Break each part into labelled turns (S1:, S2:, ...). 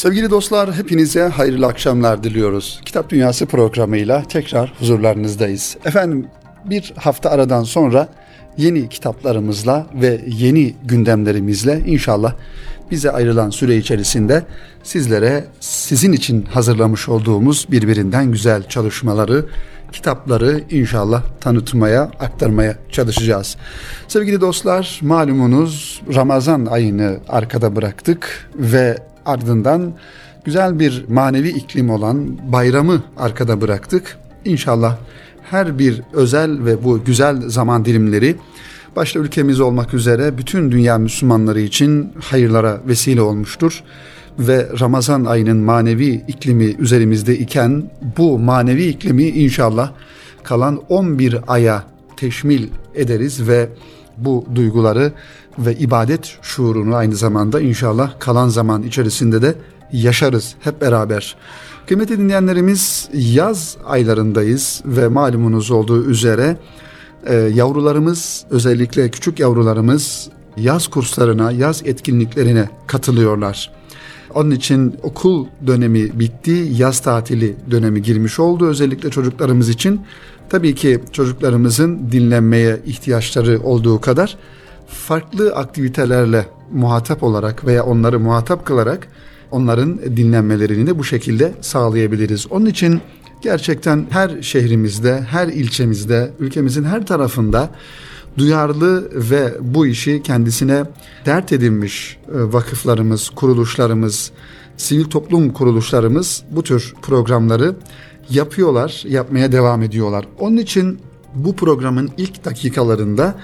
S1: Sevgili dostlar hepinize hayırlı akşamlar diliyoruz. Kitap Dünyası programıyla tekrar huzurlarınızdayız. Efendim bir hafta aradan sonra yeni kitaplarımızla ve yeni gündemlerimizle inşallah bize ayrılan süre içerisinde sizlere sizin için hazırlamış olduğumuz birbirinden güzel çalışmaları, kitapları inşallah tanıtmaya, aktarmaya çalışacağız. Sevgili dostlar, malumunuz Ramazan ayını arkada bıraktık ve ardından güzel bir manevi iklim olan bayramı arkada bıraktık. İnşallah her bir özel ve bu güzel zaman dilimleri başta ülkemiz olmak üzere bütün dünya Müslümanları için hayırlara vesile olmuştur. Ve Ramazan ayının manevi iklimi üzerimizde iken bu manevi iklimi inşallah kalan 11 aya teşmil ederiz ve bu duyguları ve ibadet şuurunu aynı zamanda inşallah kalan zaman içerisinde de yaşarız hep beraber. Kıymetli dinleyenlerimiz yaz aylarındayız ve malumunuz olduğu üzere e, yavrularımız özellikle küçük yavrularımız yaz kurslarına, yaz etkinliklerine katılıyorlar. Onun için okul dönemi bitti, yaz tatili dönemi girmiş oldu özellikle çocuklarımız için. Tabii ki çocuklarımızın dinlenmeye ihtiyaçları olduğu kadar farklı aktivitelerle muhatap olarak veya onları muhatap kılarak onların dinlenmelerini de bu şekilde sağlayabiliriz. Onun için gerçekten her şehrimizde, her ilçemizde, ülkemizin her tarafında duyarlı ve bu işi kendisine dert edinmiş e, vakıflarımız, kuruluşlarımız, sivil toplum kuruluşlarımız bu tür programları yapıyorlar, yapmaya devam ediyorlar. Onun için bu programın ilk dakikalarında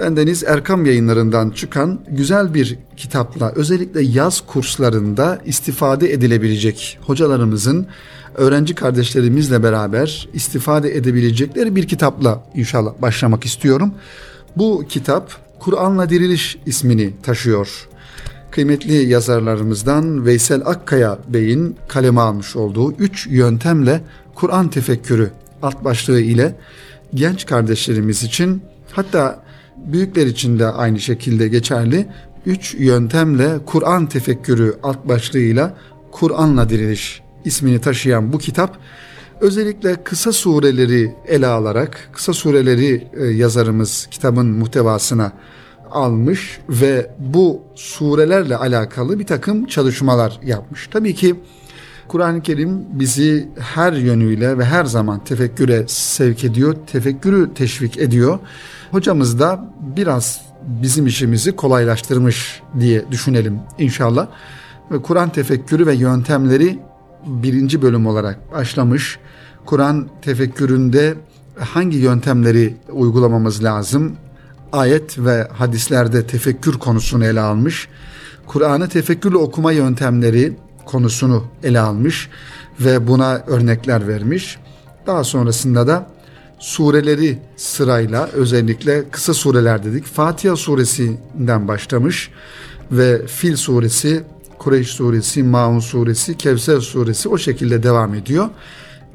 S1: Bendeniz Erkam yayınlarından çıkan güzel bir kitapla özellikle yaz kurslarında istifade edilebilecek hocalarımızın öğrenci kardeşlerimizle beraber istifade edebilecekleri bir kitapla inşallah başlamak istiyorum. Bu kitap Kur'an'la Diriliş ismini taşıyor. Kıymetli yazarlarımızdan Veysel Akkaya Bey'in kaleme almış olduğu üç yöntemle Kur'an tefekkürü alt başlığı ile genç kardeşlerimiz için hatta büyükler için de aynı şekilde geçerli. Üç yöntemle Kur'an tefekkürü alt başlığıyla Kur'an'la diriliş ismini taşıyan bu kitap özellikle kısa sureleri ele alarak kısa sureleri e, yazarımız kitabın muhtevasına almış ve bu surelerle alakalı bir takım çalışmalar yapmış. Tabii ki Kur'an-ı Kerim bizi her yönüyle ve her zaman tefekküre sevk ediyor, tefekkürü teşvik ediyor. Hocamız da biraz bizim işimizi kolaylaştırmış diye düşünelim inşallah. Ve Kur'an tefekkürü ve yöntemleri birinci bölüm olarak başlamış. Kur'an tefekküründe hangi yöntemleri uygulamamız lazım? Ayet ve hadislerde tefekkür konusunu ele almış. Kur'an'ı tefekkürle okuma yöntemleri konusunu ele almış ve buna örnekler vermiş. Daha sonrasında da sureleri sırayla özellikle kısa sureler dedik. Fatiha suresinden başlamış ve Fil suresi, Kureyş suresi, Maun suresi, Kevser suresi o şekilde devam ediyor.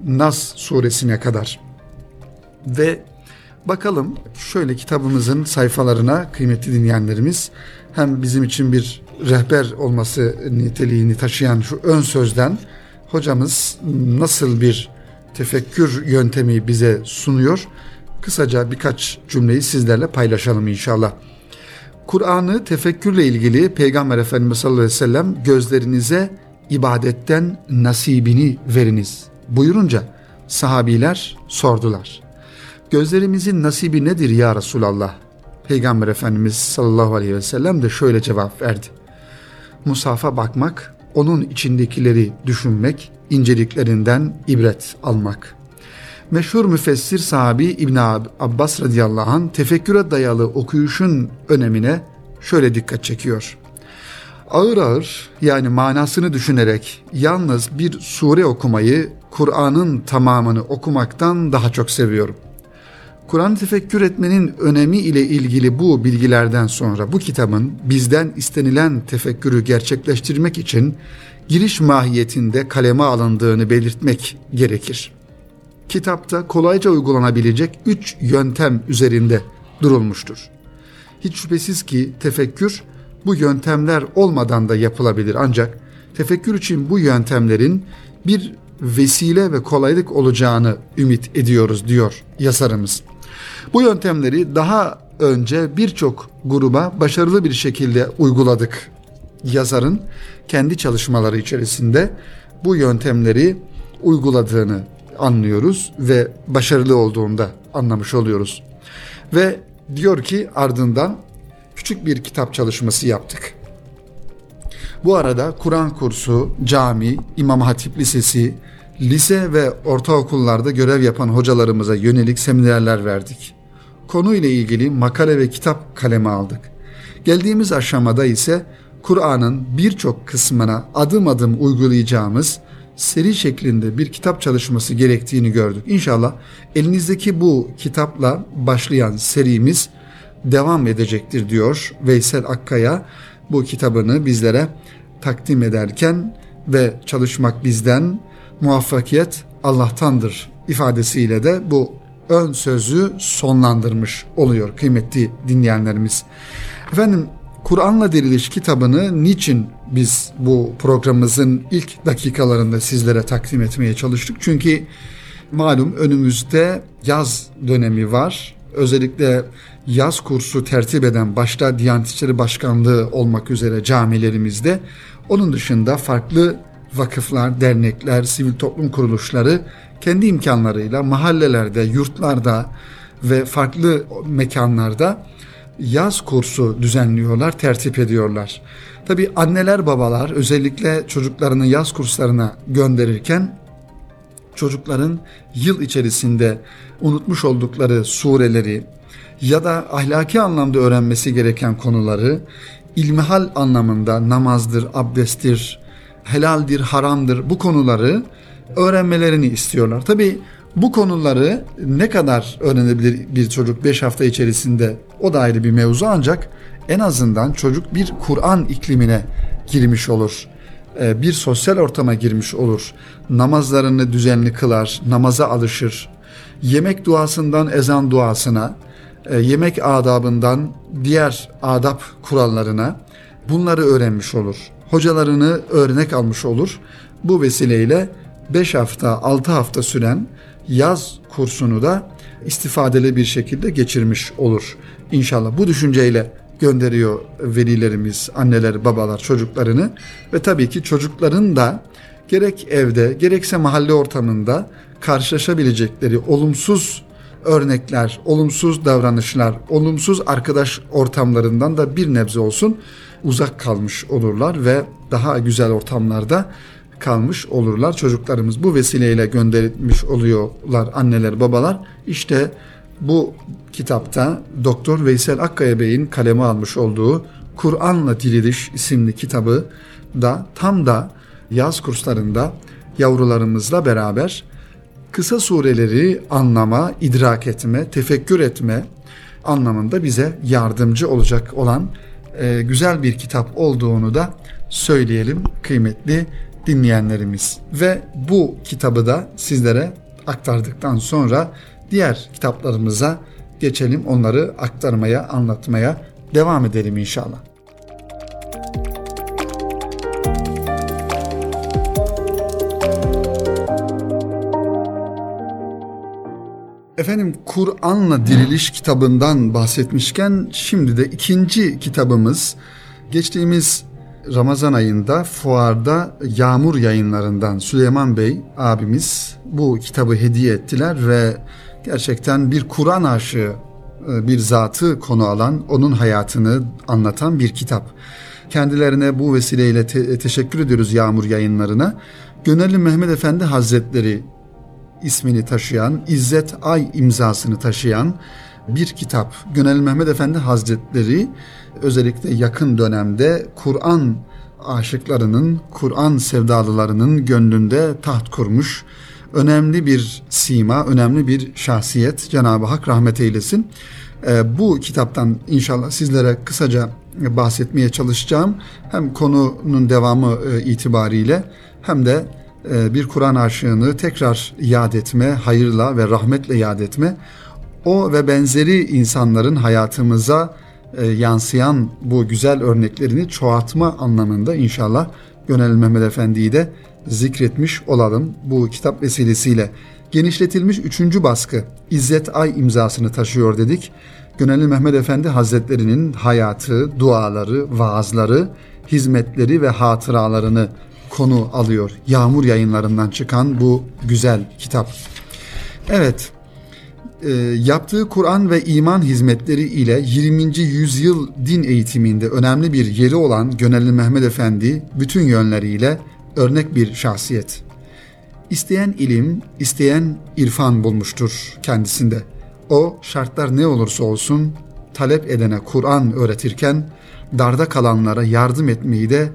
S1: Nas suresine kadar. Ve bakalım şöyle kitabımızın sayfalarına kıymetli dinleyenlerimiz hem bizim için bir rehber olması niteliğini taşıyan şu ön sözden hocamız nasıl bir tefekkür yöntemi bize sunuyor. Kısaca birkaç cümleyi sizlerle paylaşalım inşallah. Kur'an'ı tefekkürle ilgili Peygamber Efendimiz sallallahu aleyhi ve sellem gözlerinize ibadetten nasibini veriniz buyurunca sahabiler sordular. Gözlerimizin nasibi nedir ya Resulallah? Peygamber Efendimiz sallallahu aleyhi ve sellem de şöyle cevap verdi. Musafa bakmak, onun içindekileri düşünmek, inceliklerinden ibret almak. Meşhur müfessir sahabi İbn Abbas radıyallahu anh tefekküre dayalı okuyuşun önemine şöyle dikkat çekiyor. Ağır ağır yani manasını düşünerek yalnız bir sure okumayı Kur'an'ın tamamını okumaktan daha çok seviyorum. Kur'an tefekkür etmenin önemi ile ilgili bu bilgilerden sonra bu kitabın bizden istenilen tefekkürü gerçekleştirmek için giriş mahiyetinde kaleme alındığını belirtmek gerekir. Kitapta kolayca uygulanabilecek üç yöntem üzerinde durulmuştur. Hiç şüphesiz ki tefekkür bu yöntemler olmadan da yapılabilir ancak tefekkür için bu yöntemlerin bir vesile ve kolaylık olacağını ümit ediyoruz diyor yazarımız. Bu yöntemleri daha önce birçok gruba başarılı bir şekilde uyguladık. Yazarın kendi çalışmaları içerisinde bu yöntemleri uyguladığını anlıyoruz ve başarılı olduğunda anlamış oluyoruz. Ve diyor ki ardından küçük bir kitap çalışması yaptık. Bu arada Kur'an kursu, cami, İmam Hatip Lisesi, lise ve ortaokullarda görev yapan hocalarımıza yönelik seminerler verdik. Konuyla ilgili makale ve kitap kaleme aldık. Geldiğimiz aşamada ise Kur'an'ın birçok kısmına adım adım uygulayacağımız seri şeklinde bir kitap çalışması gerektiğini gördük. İnşallah elinizdeki bu kitapla başlayan serimiz devam edecektir diyor Veysel Akkaya bu kitabını bizlere takdim ederken ve çalışmak bizden muvaffakiyet Allah'tandır ifadesiyle de bu ön sözü sonlandırmış oluyor kıymetli dinleyenlerimiz. Efendim Kur'an'la Diriliş kitabını niçin biz bu programımızın ilk dakikalarında sizlere takdim etmeye çalıştık? Çünkü malum önümüzde yaz dönemi var. Özellikle yaz kursu tertip eden başta Diyanet İşleri Başkanlığı olmak üzere camilerimizde onun dışında farklı vakıflar, dernekler, sivil toplum kuruluşları kendi imkanlarıyla mahallelerde, yurtlarda ve farklı mekanlarda yaz kursu düzenliyorlar, tertip ediyorlar. Tabi anneler babalar özellikle çocuklarını yaz kurslarına gönderirken çocukların yıl içerisinde unutmuş oldukları sureleri ya da ahlaki anlamda öğrenmesi gereken konuları ilmihal anlamında namazdır, abdesttir, helaldir, haramdır bu konuları öğrenmelerini istiyorlar. Tabi bu konuları ne kadar öğrenebilir bir çocuk 5 hafta içerisinde o da ayrı bir mevzu ancak en azından çocuk bir Kur'an iklimine girmiş olur. Ee, bir sosyal ortama girmiş olur. Namazlarını düzenli kılar, namaza alışır. Yemek duasından ezan duasına, e, yemek adabından diğer adap kurallarına bunları öğrenmiş olur. Hocalarını örnek almış olur. Bu vesileyle 5 hafta 6 hafta süren yaz kursunu da istifadeli bir şekilde geçirmiş olur. İnşallah bu düşünceyle gönderiyor velilerimiz, anneler, babalar çocuklarını ve tabii ki çocukların da gerek evde gerekse mahalle ortamında karşılaşabilecekleri olumsuz örnekler, olumsuz davranışlar, olumsuz arkadaş ortamlarından da bir nebze olsun uzak kalmış olurlar ve daha güzel ortamlarda kalmış olurlar. Çocuklarımız bu vesileyle gönderilmiş oluyorlar anneler babalar. İşte bu kitapta Doktor Veysel Akkaya Bey'in kaleme almış olduğu Kur'an'la Diriliş isimli kitabı da tam da yaz kurslarında yavrularımızla beraber kısa sureleri anlama, idrak etme, tefekkür etme anlamında bize yardımcı olacak olan e, güzel bir kitap olduğunu da söyleyelim kıymetli dinleyenlerimiz. Ve bu kitabı da sizlere aktardıktan sonra diğer kitaplarımıza geçelim. Onları aktarmaya, anlatmaya devam edelim inşallah. Efendim Kur'an'la Diriliş kitabından bahsetmişken şimdi de ikinci kitabımız geçtiğimiz Ramazan ayında fuarda Yağmur yayınlarından Süleyman Bey abimiz bu kitabı hediye ettiler ve gerçekten bir Kur'an aşığı e, bir zatı konu alan, onun hayatını anlatan bir kitap. Kendilerine bu vesileyle te- teşekkür ediyoruz Yağmur yayınlarına. Gönelli Mehmet Efendi Hazretleri ismini taşıyan, İzzet Ay imzasını taşıyan bir kitap. Gönel Mehmet Efendi Hazretleri özellikle yakın dönemde Kur'an aşıklarının, Kur'an sevdalılarının gönlünde taht kurmuş önemli bir sima, önemli bir şahsiyet. Cenab-ı Hak rahmet eylesin. Ee, bu kitaptan inşallah sizlere kısaca bahsetmeye çalışacağım. Hem konunun devamı e, itibariyle hem de e, bir Kur'an aşığını tekrar yad etme, hayırla ve rahmetle yad etme. O ve benzeri insanların hayatımıza e, yansıyan bu güzel örneklerini çoğaltma anlamında inşallah Gönel Mehmet Efendi'yi de zikretmiş olalım bu kitap vesilesiyle. Genişletilmiş üçüncü baskı İzzet Ay imzasını taşıyor dedik. Gönelli Mehmet Efendi Hazretleri'nin hayatı, duaları, vaazları, hizmetleri ve hatıralarını konu alıyor. Yağmur yayınlarından çıkan bu güzel kitap. Evet, e, yaptığı Kur'an ve iman hizmetleri ile 20. yüzyıl din eğitiminde önemli bir yeri olan Gönelli Mehmet Efendi bütün yönleriyle örnek bir şahsiyet. İsteyen ilim, isteyen irfan bulmuştur kendisinde. O şartlar ne olursa olsun talep edene Kur'an öğretirken darda kalanlara yardım etmeyi de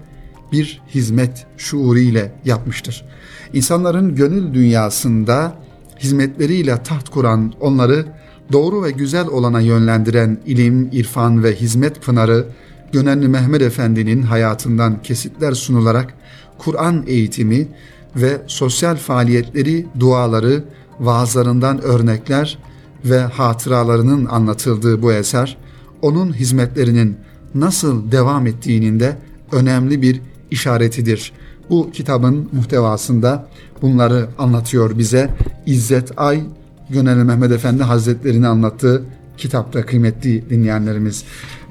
S1: bir hizmet şuuru ile yapmıştır. İnsanların gönül dünyasında hizmetleriyle taht kuran, onları doğru ve güzel olana yönlendiren ilim, irfan ve hizmet pınarı Gönenli Mehmet Efendi'nin hayatından kesitler sunularak Kur'an eğitimi ve sosyal faaliyetleri, duaları, vaazlarından örnekler ve hatıralarının anlatıldığı bu eser, onun hizmetlerinin nasıl devam ettiğinin de önemli bir işaretidir. Bu kitabın muhtevasında bunları anlatıyor bize. İzzet Ay, Gönel Mehmet Efendi Hazretlerini anlattığı kitapta kıymetli dinleyenlerimiz.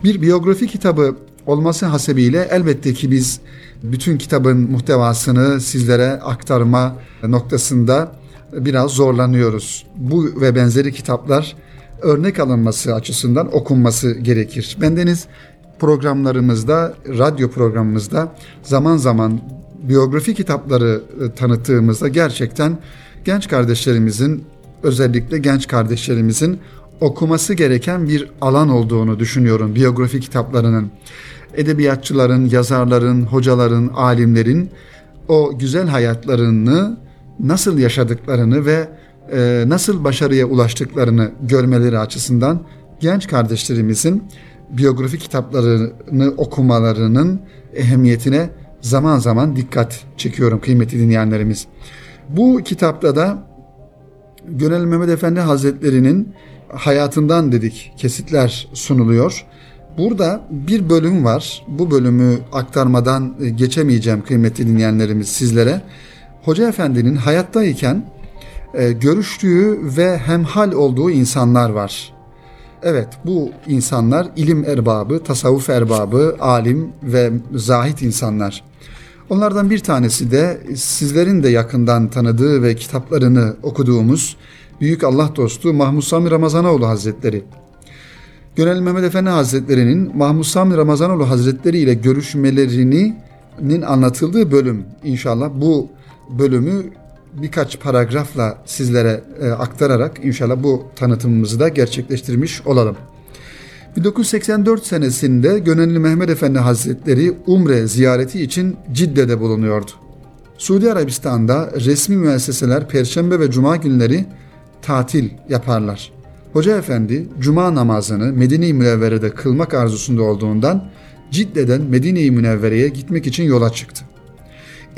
S1: Bir biyografi kitabı olması hasebiyle elbette ki biz bütün kitabın muhtevasını sizlere aktarma noktasında biraz zorlanıyoruz. Bu ve benzeri kitaplar örnek alınması açısından okunması gerekir. Bendeniz programlarımızda, radyo programımızda zaman zaman biyografi kitapları e, tanıttığımızda gerçekten genç kardeşlerimizin özellikle genç kardeşlerimizin okuması gereken bir alan olduğunu düşünüyorum biyografi kitaplarının. Edebiyatçıların, yazarların, hocaların, alimlerin o güzel hayatlarını nasıl yaşadıklarını ve e, nasıl başarıya ulaştıklarını görmeleri açısından genç kardeşlerimizin biyografi kitaplarını okumalarının ehemmiyetine zaman zaman dikkat çekiyorum kıymetli dinleyenlerimiz. Bu kitapta da Gönel Mehmet Efendi Hazretleri'nin hayatından dedik kesitler sunuluyor. Burada bir bölüm var. Bu bölümü aktarmadan geçemeyeceğim kıymetli dinleyenlerimiz sizlere. Hoca Efendi'nin hayattayken e, görüştüğü ve hemhal olduğu insanlar var. Evet bu insanlar ilim erbabı, tasavvuf erbabı, alim ve zahit insanlar. Onlardan bir tanesi de sizlerin de yakından tanıdığı ve kitaplarını okuduğumuz Büyük Allah dostu Mahmud Sami Ramazanoğlu Hazretleri. Gönel Mehmet Efendi Hazretleri'nin Mahmud Sami Ramazanoğlu Hazretleri ile görüşmelerinin anlatıldığı bölüm inşallah bu bölümü birkaç paragrafla sizlere e, aktararak inşallah bu tanıtımımızı da gerçekleştirmiş olalım. 1984 senesinde Gönenli Mehmet Efendi Hazretleri Umre ziyareti için Cidde'de bulunuyordu. Suudi Arabistan'da resmi müesseseler Perşembe ve Cuma günleri tatil yaparlar. Hoca Efendi Cuma namazını Medine-i Münevvere'de kılmak arzusunda olduğundan Cidde'den Medine-i Münevvere'ye gitmek için yola çıktı.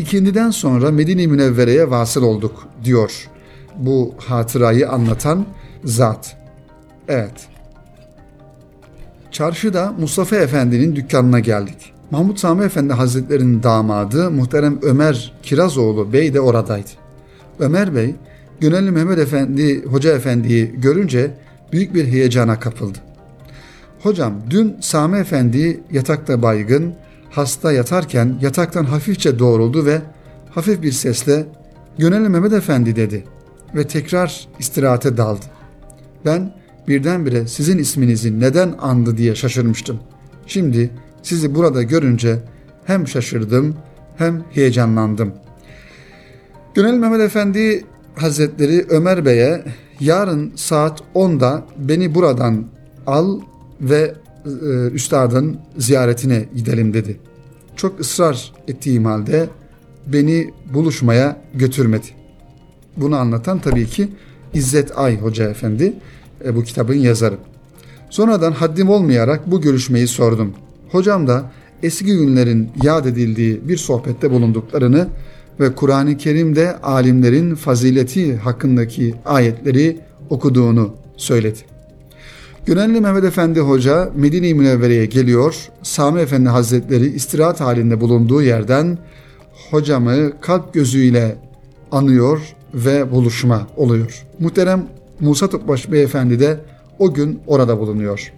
S1: İkindiden sonra Medine-i Münevvere'ye vasıl olduk diyor bu hatırayı anlatan zat. Evet. Çarşıda Mustafa Efendi'nin dükkanına geldik. Mahmut Sami Efendi Hazretleri'nin damadı muhterem Ömer Kirazoğlu Bey de oradaydı. Ömer Bey, Gönelli Mehmet Efendi, Hoca Efendi'yi görünce büyük bir heyecana kapıldı. Hocam dün Sami Efendi yatakta baygın, hasta yatarken yataktan hafifçe doğruldu ve hafif bir sesle Gönelli Mehmet Efendi dedi ve tekrar istirahate daldı. Ben birdenbire sizin isminizi neden andı diye şaşırmıştım. Şimdi sizi burada görünce hem şaşırdım hem heyecanlandım. Gönel Mehmet Efendi Hazretleri Ömer Bey'e yarın saat 10'da beni buradan al ve üstadın ziyaretine gidelim dedi. Çok ısrar ettiğim halde beni buluşmaya götürmedi. Bunu anlatan tabii ki İzzet Ay Hoca Efendi e, bu kitabın yazarı. Sonradan haddim olmayarak bu görüşmeyi sordum. Hocam da eski günlerin yad edildiği bir sohbette bulunduklarını ve Kur'an-ı Kerim'de alimlerin fazileti hakkındaki ayetleri okuduğunu söyledi. Gönenli Mehmet Efendi Hoca Medine-i Münevvere'ye geliyor. Sami Efendi Hazretleri istirahat halinde bulunduğu yerden hocamı kalp gözüyle anıyor ve buluşma oluyor. Muhterem Musa Topbaş Beyefendi de o gün orada bulunuyor.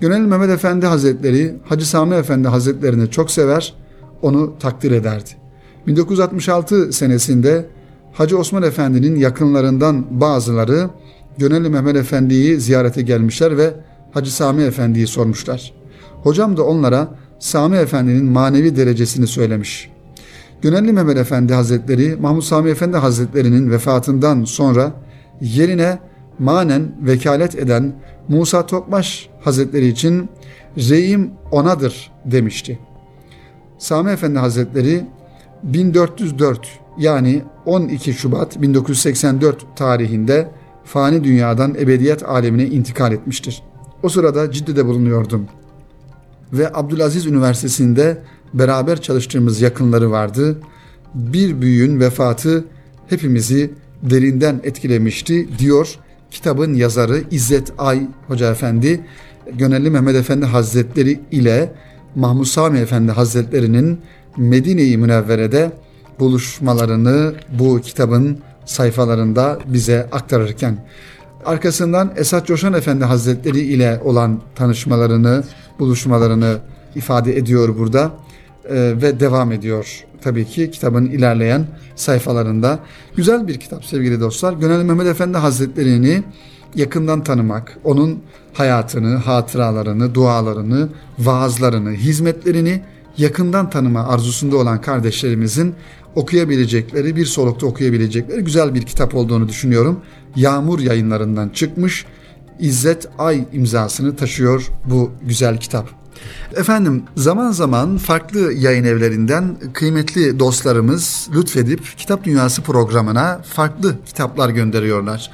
S1: Gönel Mehmet Efendi Hazretleri Hacı Sami Efendi Hazretlerini çok sever, onu takdir ederdi. 1966 senesinde Hacı Osman Efendi'nin yakınlarından bazıları Gönelli Mehmet Efendi'yi ziyarete gelmişler ve Hacı Sami Efendi'yi sormuşlar. Hocam da onlara Sami Efendi'nin manevi derecesini söylemiş. Gönelli Mehmet Efendi Hazretleri Mahmud Sami Efendi Hazretleri'nin vefatından sonra yerine manen vekalet eden Musa Tokmaş Hazretleri için reyim onadır demişti. Sami Efendi Hazretleri 1404 yani 12 Şubat 1984 tarihinde fani dünyadan ebediyet alemine intikal etmiştir. O sırada Cidde'de bulunuyordum. Ve Abdülaziz Üniversitesi'nde beraber çalıştığımız yakınları vardı. Bir büyüğün vefatı hepimizi derinden etkilemişti diyor kitabın yazarı İzzet Ay Hoca Efendi. Gönelli Mehmet Efendi Hazretleri ile Mahmud Sami Efendi Hazretleri'nin Medine-i Münevvere'de buluşmalarını bu kitabın sayfalarında bize aktarırken arkasından Esat Coşan Efendi Hazretleri ile olan tanışmalarını, buluşmalarını ifade ediyor burada ee, ve devam ediyor tabii ki kitabın ilerleyen sayfalarında. Güzel bir kitap sevgili dostlar. Gönel Mehmet Efendi Hazretleri'ni yakından tanımak, onun hayatını, hatıralarını, dualarını, vaazlarını, hizmetlerini yakından tanıma arzusunda olan kardeşlerimizin okuyabilecekleri, bir solukta okuyabilecekleri güzel bir kitap olduğunu düşünüyorum. Yağmur yayınlarından çıkmış İzzet Ay imzasını taşıyor bu güzel kitap. Efendim zaman zaman farklı yayın evlerinden kıymetli dostlarımız lütfedip Kitap Dünyası programına farklı kitaplar gönderiyorlar.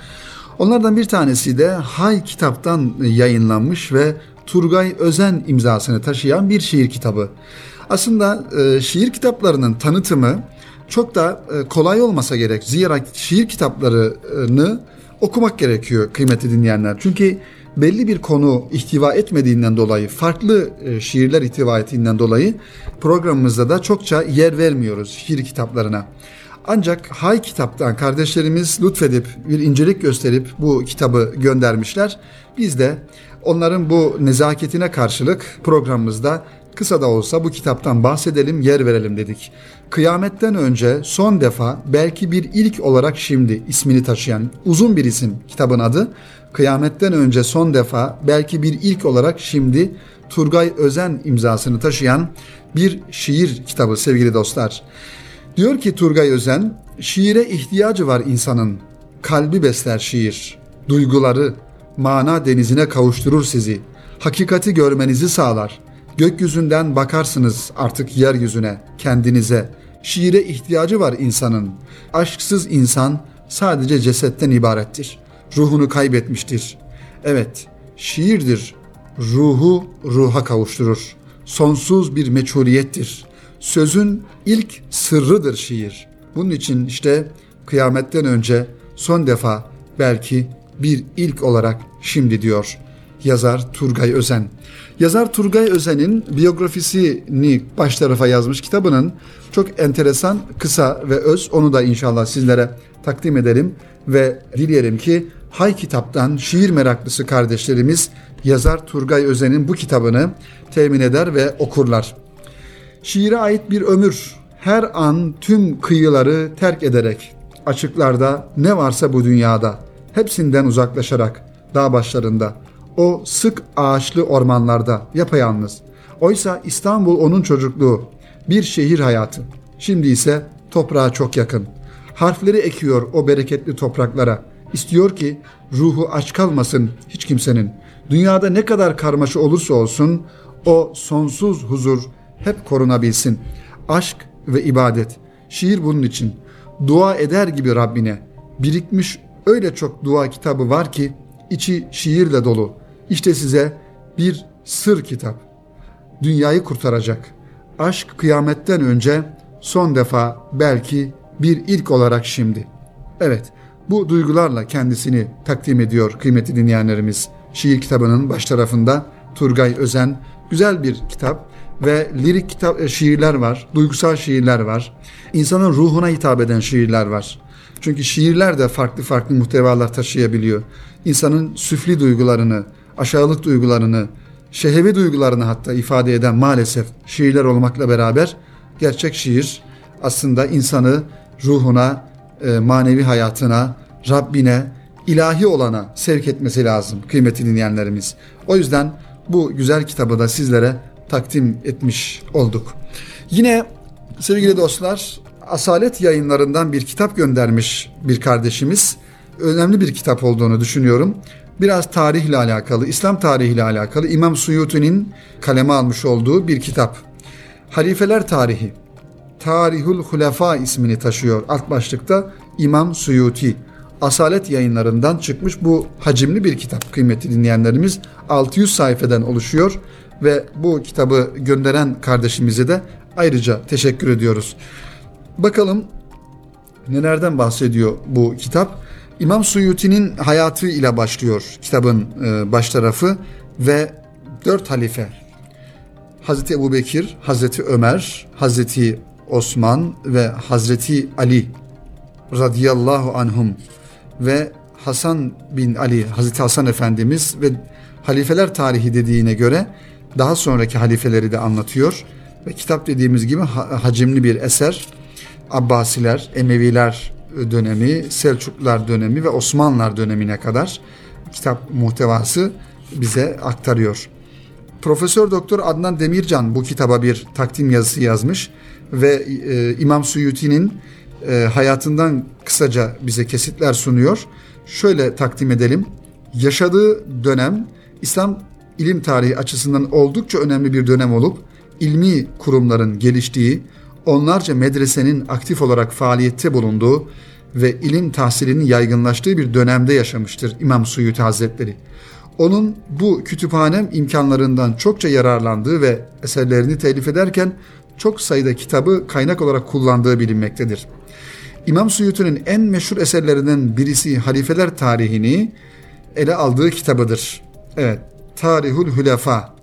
S1: Onlardan bir tanesi de Hay kitaptan yayınlanmış ve Turgay Özen imzasını taşıyan bir şiir kitabı. Aslında e, şiir kitaplarının tanıtımı çok da e, kolay olmasa gerek. Zira şiir kitaplarını okumak gerekiyor kıymetli dinleyenler. Çünkü belli bir konu ihtiva etmediğinden dolayı, farklı e, şiirler ihtiva ettiğinden dolayı programımızda da çokça yer vermiyoruz şiir kitaplarına. Ancak Hay kitaptan kardeşlerimiz lütfedip bir incelik gösterip bu kitabı göndermişler. Biz de onların bu nezaketine karşılık programımızda kısa da olsa bu kitaptan bahsedelim, yer verelim dedik. Kıyametten önce son defa belki bir ilk olarak şimdi ismini taşıyan uzun bir isim kitabın adı. Kıyametten önce son defa belki bir ilk olarak şimdi Turgay Özen imzasını taşıyan bir şiir kitabı sevgili dostlar. Diyor ki Turgay Özen, şiire ihtiyacı var insanın. Kalbi besler şiir. Duyguları, mana denizine kavuşturur sizi. Hakikati görmenizi sağlar. Gökyüzünden bakarsınız artık yeryüzüne, kendinize. Şiire ihtiyacı var insanın. Aşksız insan sadece cesetten ibarettir. Ruhunu kaybetmiştir. Evet, şiirdir. Ruhu ruha kavuşturur. Sonsuz bir meçhuliyettir. Sözün ilk sırrıdır şiir. Bunun için işte kıyametten önce son defa belki bir ilk olarak şimdi diyor yazar Turgay Özen. Yazar Turgay Özen'in biyografisini baş tarafa yazmış kitabının çok enteresan, kısa ve öz. Onu da inşallah sizlere takdim edelim ve dileyelim ki Hay Kitap'tan şiir meraklısı kardeşlerimiz yazar Turgay Özen'in bu kitabını temin eder ve okurlar. Şiire ait bir ömür, her an tüm kıyıları terk ederek, açıklarda ne varsa bu dünyada, hepsinden uzaklaşarak, dağ başlarında, o sık ağaçlı ormanlarda yapayalnız. Oysa İstanbul onun çocukluğu, bir şehir hayatı. Şimdi ise toprağa çok yakın. Harfleri ekiyor o bereketli topraklara. İstiyor ki ruhu aç kalmasın hiç kimsenin. Dünyada ne kadar karmaşa olursa olsun o sonsuz huzur hep korunabilsin. Aşk ve ibadet. Şiir bunun için. Dua eder gibi Rabbine. Birikmiş öyle çok dua kitabı var ki içi şiirle dolu. İşte size bir sır kitap. Dünyayı kurtaracak. Aşk kıyametten önce son defa belki bir ilk olarak şimdi. Evet, bu duygularla kendisini takdim ediyor kıymetli dinleyenlerimiz. Şiir kitabının baş tarafında Turgay Özen Güzel bir kitap ve lirik kitap e, şiirler var, duygusal şiirler var. İnsanın ruhuna hitap eden şiirler var. Çünkü şiirler de farklı farklı muhtevalar taşıyabiliyor. İnsanın süfli duygularını, aşağılık duygularını, şehevi duygularını hatta ifade eden maalesef şiirler olmakla beraber gerçek şiir aslında insanı ruhuna, e, manevi hayatına, Rabbine, ilahi olana sevk etmesi lazım kıymetli dinleyenlerimiz. O yüzden bu güzel kitabı da sizlere takdim etmiş olduk. Yine sevgili dostlar Asalet yayınlarından bir kitap göndermiş bir kardeşimiz. Önemli bir kitap olduğunu düşünüyorum. Biraz tarihle alakalı, İslam tarihiyle alakalı İmam Suyuti'nin kaleme almış olduğu bir kitap. Halifeler Tarihi. Tarihul Hulefa ismini taşıyor. Alt başlıkta İmam Suyuti. Asalet yayınlarından çıkmış bu hacimli bir kitap kıymetli dinleyenlerimiz. 600 sayfeden oluşuyor ve bu kitabı gönderen kardeşimize de ayrıca teşekkür ediyoruz. Bakalım nelerden bahsediyor bu kitap? İmam Suyuti'nin hayatı ile başlıyor kitabın e, baş tarafı ve dört halife Hazreti Ebu Bekir, Hazreti Ömer, Hazreti Osman ve Hazreti Ali radıyallahu anhum ve Hasan bin Ali, Hazreti Hasan Efendimiz ve halifeler tarihi dediğine göre daha sonraki halifeleri de anlatıyor. Ve kitap dediğimiz gibi hacimli bir eser. Abbasiler, Emeviler dönemi, Selçuklular dönemi ve Osmanlılar dönemine kadar kitap muhtevası bize aktarıyor. Profesör Doktor Adnan Demircan bu kitaba bir takdim yazısı yazmış ve e, İmam Suyuti'nin e, hayatından kısaca bize kesitler sunuyor. Şöyle takdim edelim. Yaşadığı dönem İslam ilim tarihi açısından oldukça önemli bir dönem olup ilmi kurumların geliştiği, onlarca medresenin aktif olarak faaliyette bulunduğu ve ilim tahsilinin yaygınlaştığı bir dönemde yaşamıştır İmam Suyuti Hazretleri. Onun bu kütüphanem imkanlarından çokça yararlandığı ve eserlerini telif ederken çok sayıda kitabı kaynak olarak kullandığı bilinmektedir. İmam Suyuti'nin en meşhur eserlerinden birisi halifeler tarihini ele aldığı kitabıdır. Evet, Tarihul Hülefa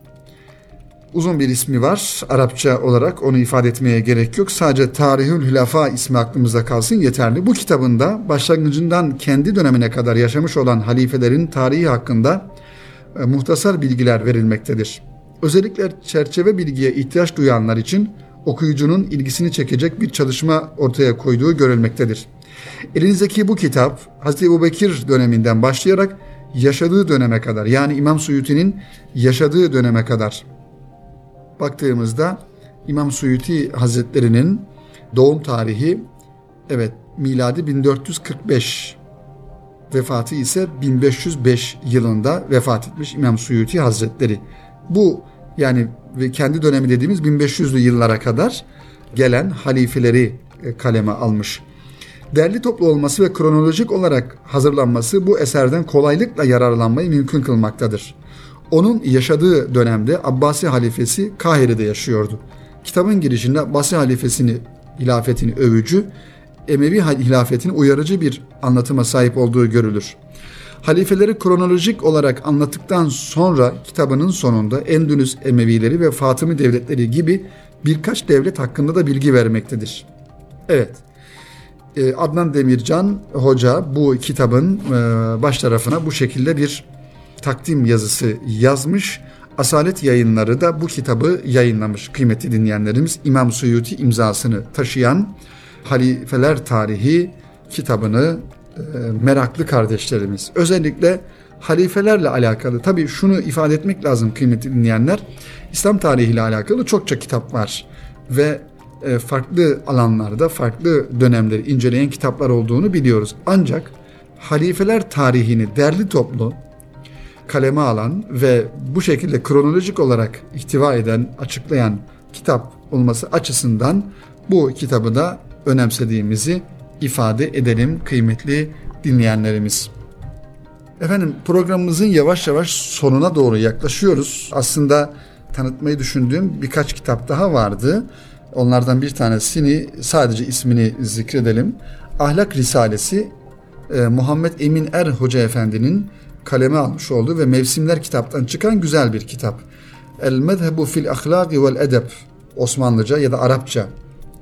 S1: uzun bir ismi var Arapça olarak onu ifade etmeye gerek yok. Sadece Tarihül Hülafa ismi aklımızda kalsın yeterli. Bu kitabında başlangıcından kendi dönemine kadar yaşamış olan halifelerin tarihi hakkında e, muhtasar bilgiler verilmektedir. Özellikle çerçeve bilgiye ihtiyaç duyanlar için okuyucunun ilgisini çekecek bir çalışma ortaya koyduğu görülmektedir. Elinizdeki bu kitap Hz. Ebu Bekir döneminden başlayarak yaşadığı döneme kadar yani İmam Suyuti'nin yaşadığı döneme kadar baktığımızda İmam Suyuti Hazretleri'nin doğum tarihi evet miladi 1445 vefatı ise 1505 yılında vefat etmiş İmam Suyuti Hazretleri. Bu yani kendi dönemi dediğimiz 1500'lü yıllara kadar gelen halifeleri e, kaleme almış. Derli toplu olması ve kronolojik olarak hazırlanması bu eserden kolaylıkla yararlanmayı mümkün kılmaktadır. Onun yaşadığı dönemde Abbasi halifesi Kahire'de yaşıyordu. Kitabın girişinde Abbasi halifesini, hilafetini övücü, Emevi hilafetini uyarıcı bir anlatıma sahip olduğu görülür. Halifeleri kronolojik olarak anlattıktan sonra kitabının sonunda Endülüs Emevileri ve Fatımi devletleri gibi birkaç devlet hakkında da bilgi vermektedir. Evet, e, Adnan Demircan Hoca bu kitabın e, baş tarafına bu şekilde bir takdim yazısı yazmış. Asalet yayınları da bu kitabı yayınlamış kıymetli dinleyenlerimiz. İmam Suyuti imzasını taşıyan Halifeler Tarihi kitabını e, meraklı kardeşlerimiz özellikle halifelerle alakalı tabi şunu ifade etmek lazım kıymetli dinleyenler. İslam tarihiyle alakalı çokça kitap var ve e, farklı alanlarda farklı dönemleri inceleyen kitaplar olduğunu biliyoruz. Ancak halifeler tarihini derli toplu kaleme alan ve bu şekilde kronolojik olarak ihtiva eden, açıklayan kitap olması açısından bu kitabı da önemsediğimizi ifade edelim kıymetli dinleyenlerimiz. Efendim programımızın yavaş yavaş sonuna doğru yaklaşıyoruz. Aslında tanıtmayı düşündüğüm birkaç kitap daha vardı. Onlardan bir tanesini sadece ismini zikredelim. Ahlak Risalesi e, Muhammed Emin Er Hoca Efendi'nin kaleme almış olduğu ve Mevsimler kitaptan çıkan güzel bir kitap. El Mezhebu fil Ahlaki vel Edeb Osmanlıca ya da Arapça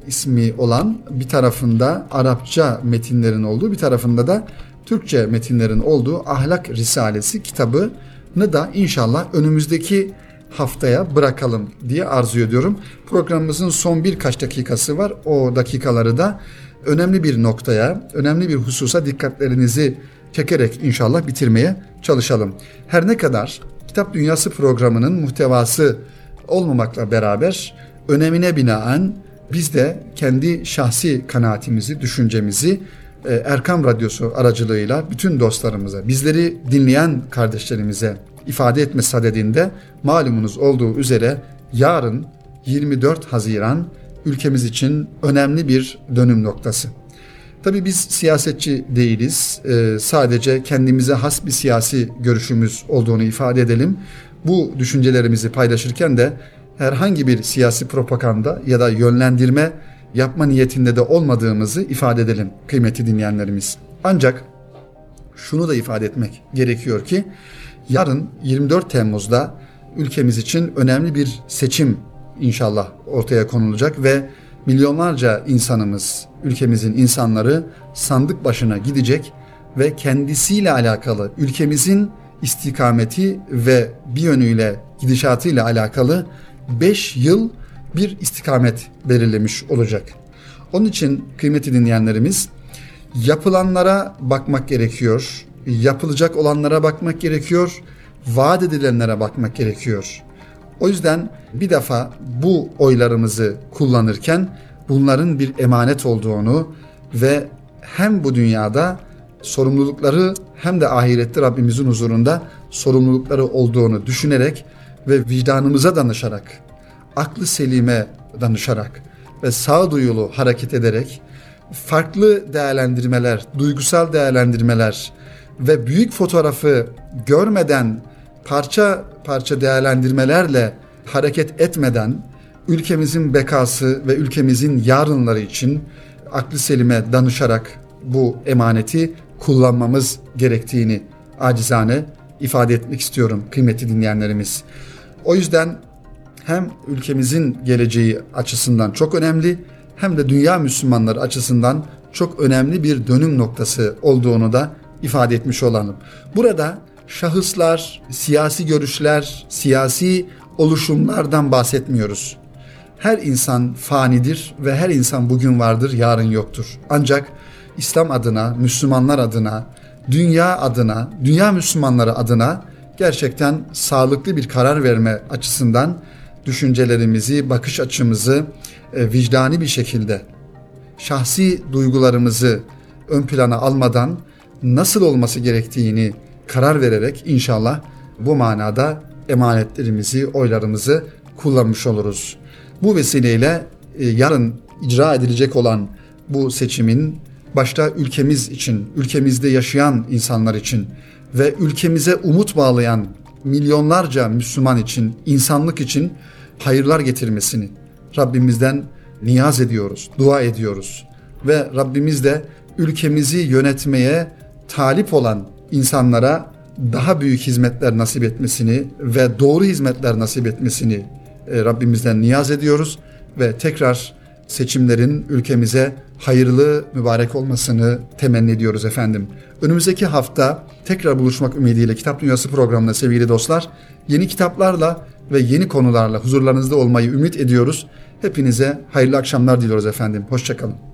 S1: ismi olan bir tarafında Arapça metinlerin olduğu bir tarafında da Türkçe metinlerin olduğu Ahlak Risalesi kitabını da inşallah önümüzdeki haftaya bırakalım diye arzu ediyorum. Programımızın son birkaç dakikası var. O dakikaları da önemli bir noktaya, önemli bir hususa dikkatlerinizi çekerek inşallah bitirmeye çalışalım. Her ne kadar Kitap Dünyası programının muhtevası olmamakla beraber önemine binaen biz de kendi şahsi kanaatimizi, düşüncemizi e, Erkam Radyosu aracılığıyla bütün dostlarımıza, bizleri dinleyen kardeşlerimize ifade etme sadedinde malumunuz olduğu üzere yarın 24 Haziran ülkemiz için önemli bir dönüm noktası. Tabii biz siyasetçi değiliz. Ee, sadece kendimize has bir siyasi görüşümüz olduğunu ifade edelim. Bu düşüncelerimizi paylaşırken de herhangi bir siyasi propaganda ya da yönlendirme yapma niyetinde de olmadığımızı ifade edelim kıymetli dinleyenlerimiz. Ancak şunu da ifade etmek gerekiyor ki yarın 24 Temmuz'da ülkemiz için önemli bir seçim inşallah ortaya konulacak ve milyonlarca insanımız, ülkemizin insanları sandık başına gidecek ve kendisiyle alakalı ülkemizin istikameti ve bir yönüyle gidişatıyla alakalı 5 yıl bir istikamet belirlemiş olacak. Onun için kıymetli dinleyenlerimiz yapılanlara bakmak gerekiyor. Yapılacak olanlara bakmak gerekiyor. Vaat edilenlere bakmak gerekiyor. O yüzden bir defa bu oylarımızı kullanırken bunların bir emanet olduğunu ve hem bu dünyada sorumlulukları hem de ahirette Rabbimizin huzurunda sorumlulukları olduğunu düşünerek ve vicdanımıza danışarak, aklı selime danışarak ve sağduyulu hareket ederek farklı değerlendirmeler, duygusal değerlendirmeler ve büyük fotoğrafı görmeden parça parça değerlendirmelerle hareket etmeden ülkemizin bekası ve ülkemizin yarınları için aklı selime danışarak bu emaneti kullanmamız gerektiğini acizane ifade etmek istiyorum kıymetli dinleyenlerimiz. O yüzden hem ülkemizin geleceği açısından çok önemli hem de dünya Müslümanları açısından çok önemli bir dönüm noktası olduğunu da ifade etmiş olalım. Burada şahıslar, siyasi görüşler, siyasi oluşumlardan bahsetmiyoruz. Her insan fanidir ve her insan bugün vardır, yarın yoktur. Ancak İslam adına, Müslümanlar adına, dünya adına, dünya Müslümanları adına gerçekten sağlıklı bir karar verme açısından düşüncelerimizi, bakış açımızı e, vicdani bir şekilde şahsi duygularımızı ön plana almadan nasıl olması gerektiğini karar vererek inşallah bu manada emanetlerimizi, oylarımızı kullanmış oluruz. Bu vesileyle e, yarın icra edilecek olan bu seçimin başta ülkemiz için, ülkemizde yaşayan insanlar için ve ülkemize umut bağlayan milyonlarca Müslüman için, insanlık için hayırlar getirmesini Rabbimizden niyaz ediyoruz, dua ediyoruz. Ve Rabbimiz de ülkemizi yönetmeye talip olan insanlara daha büyük hizmetler nasip etmesini ve doğru hizmetler nasip etmesini e, Rabbimizden niyaz ediyoruz ve tekrar seçimlerin ülkemize hayırlı, mübarek olmasını temenni ediyoruz efendim. Önümüzdeki hafta tekrar buluşmak ümidiyle Kitap Dünyası programında sevgili dostlar yeni kitaplarla ve yeni konularla huzurlarınızda olmayı ümit ediyoruz. Hepinize hayırlı akşamlar diliyoruz efendim. Hoşçakalın.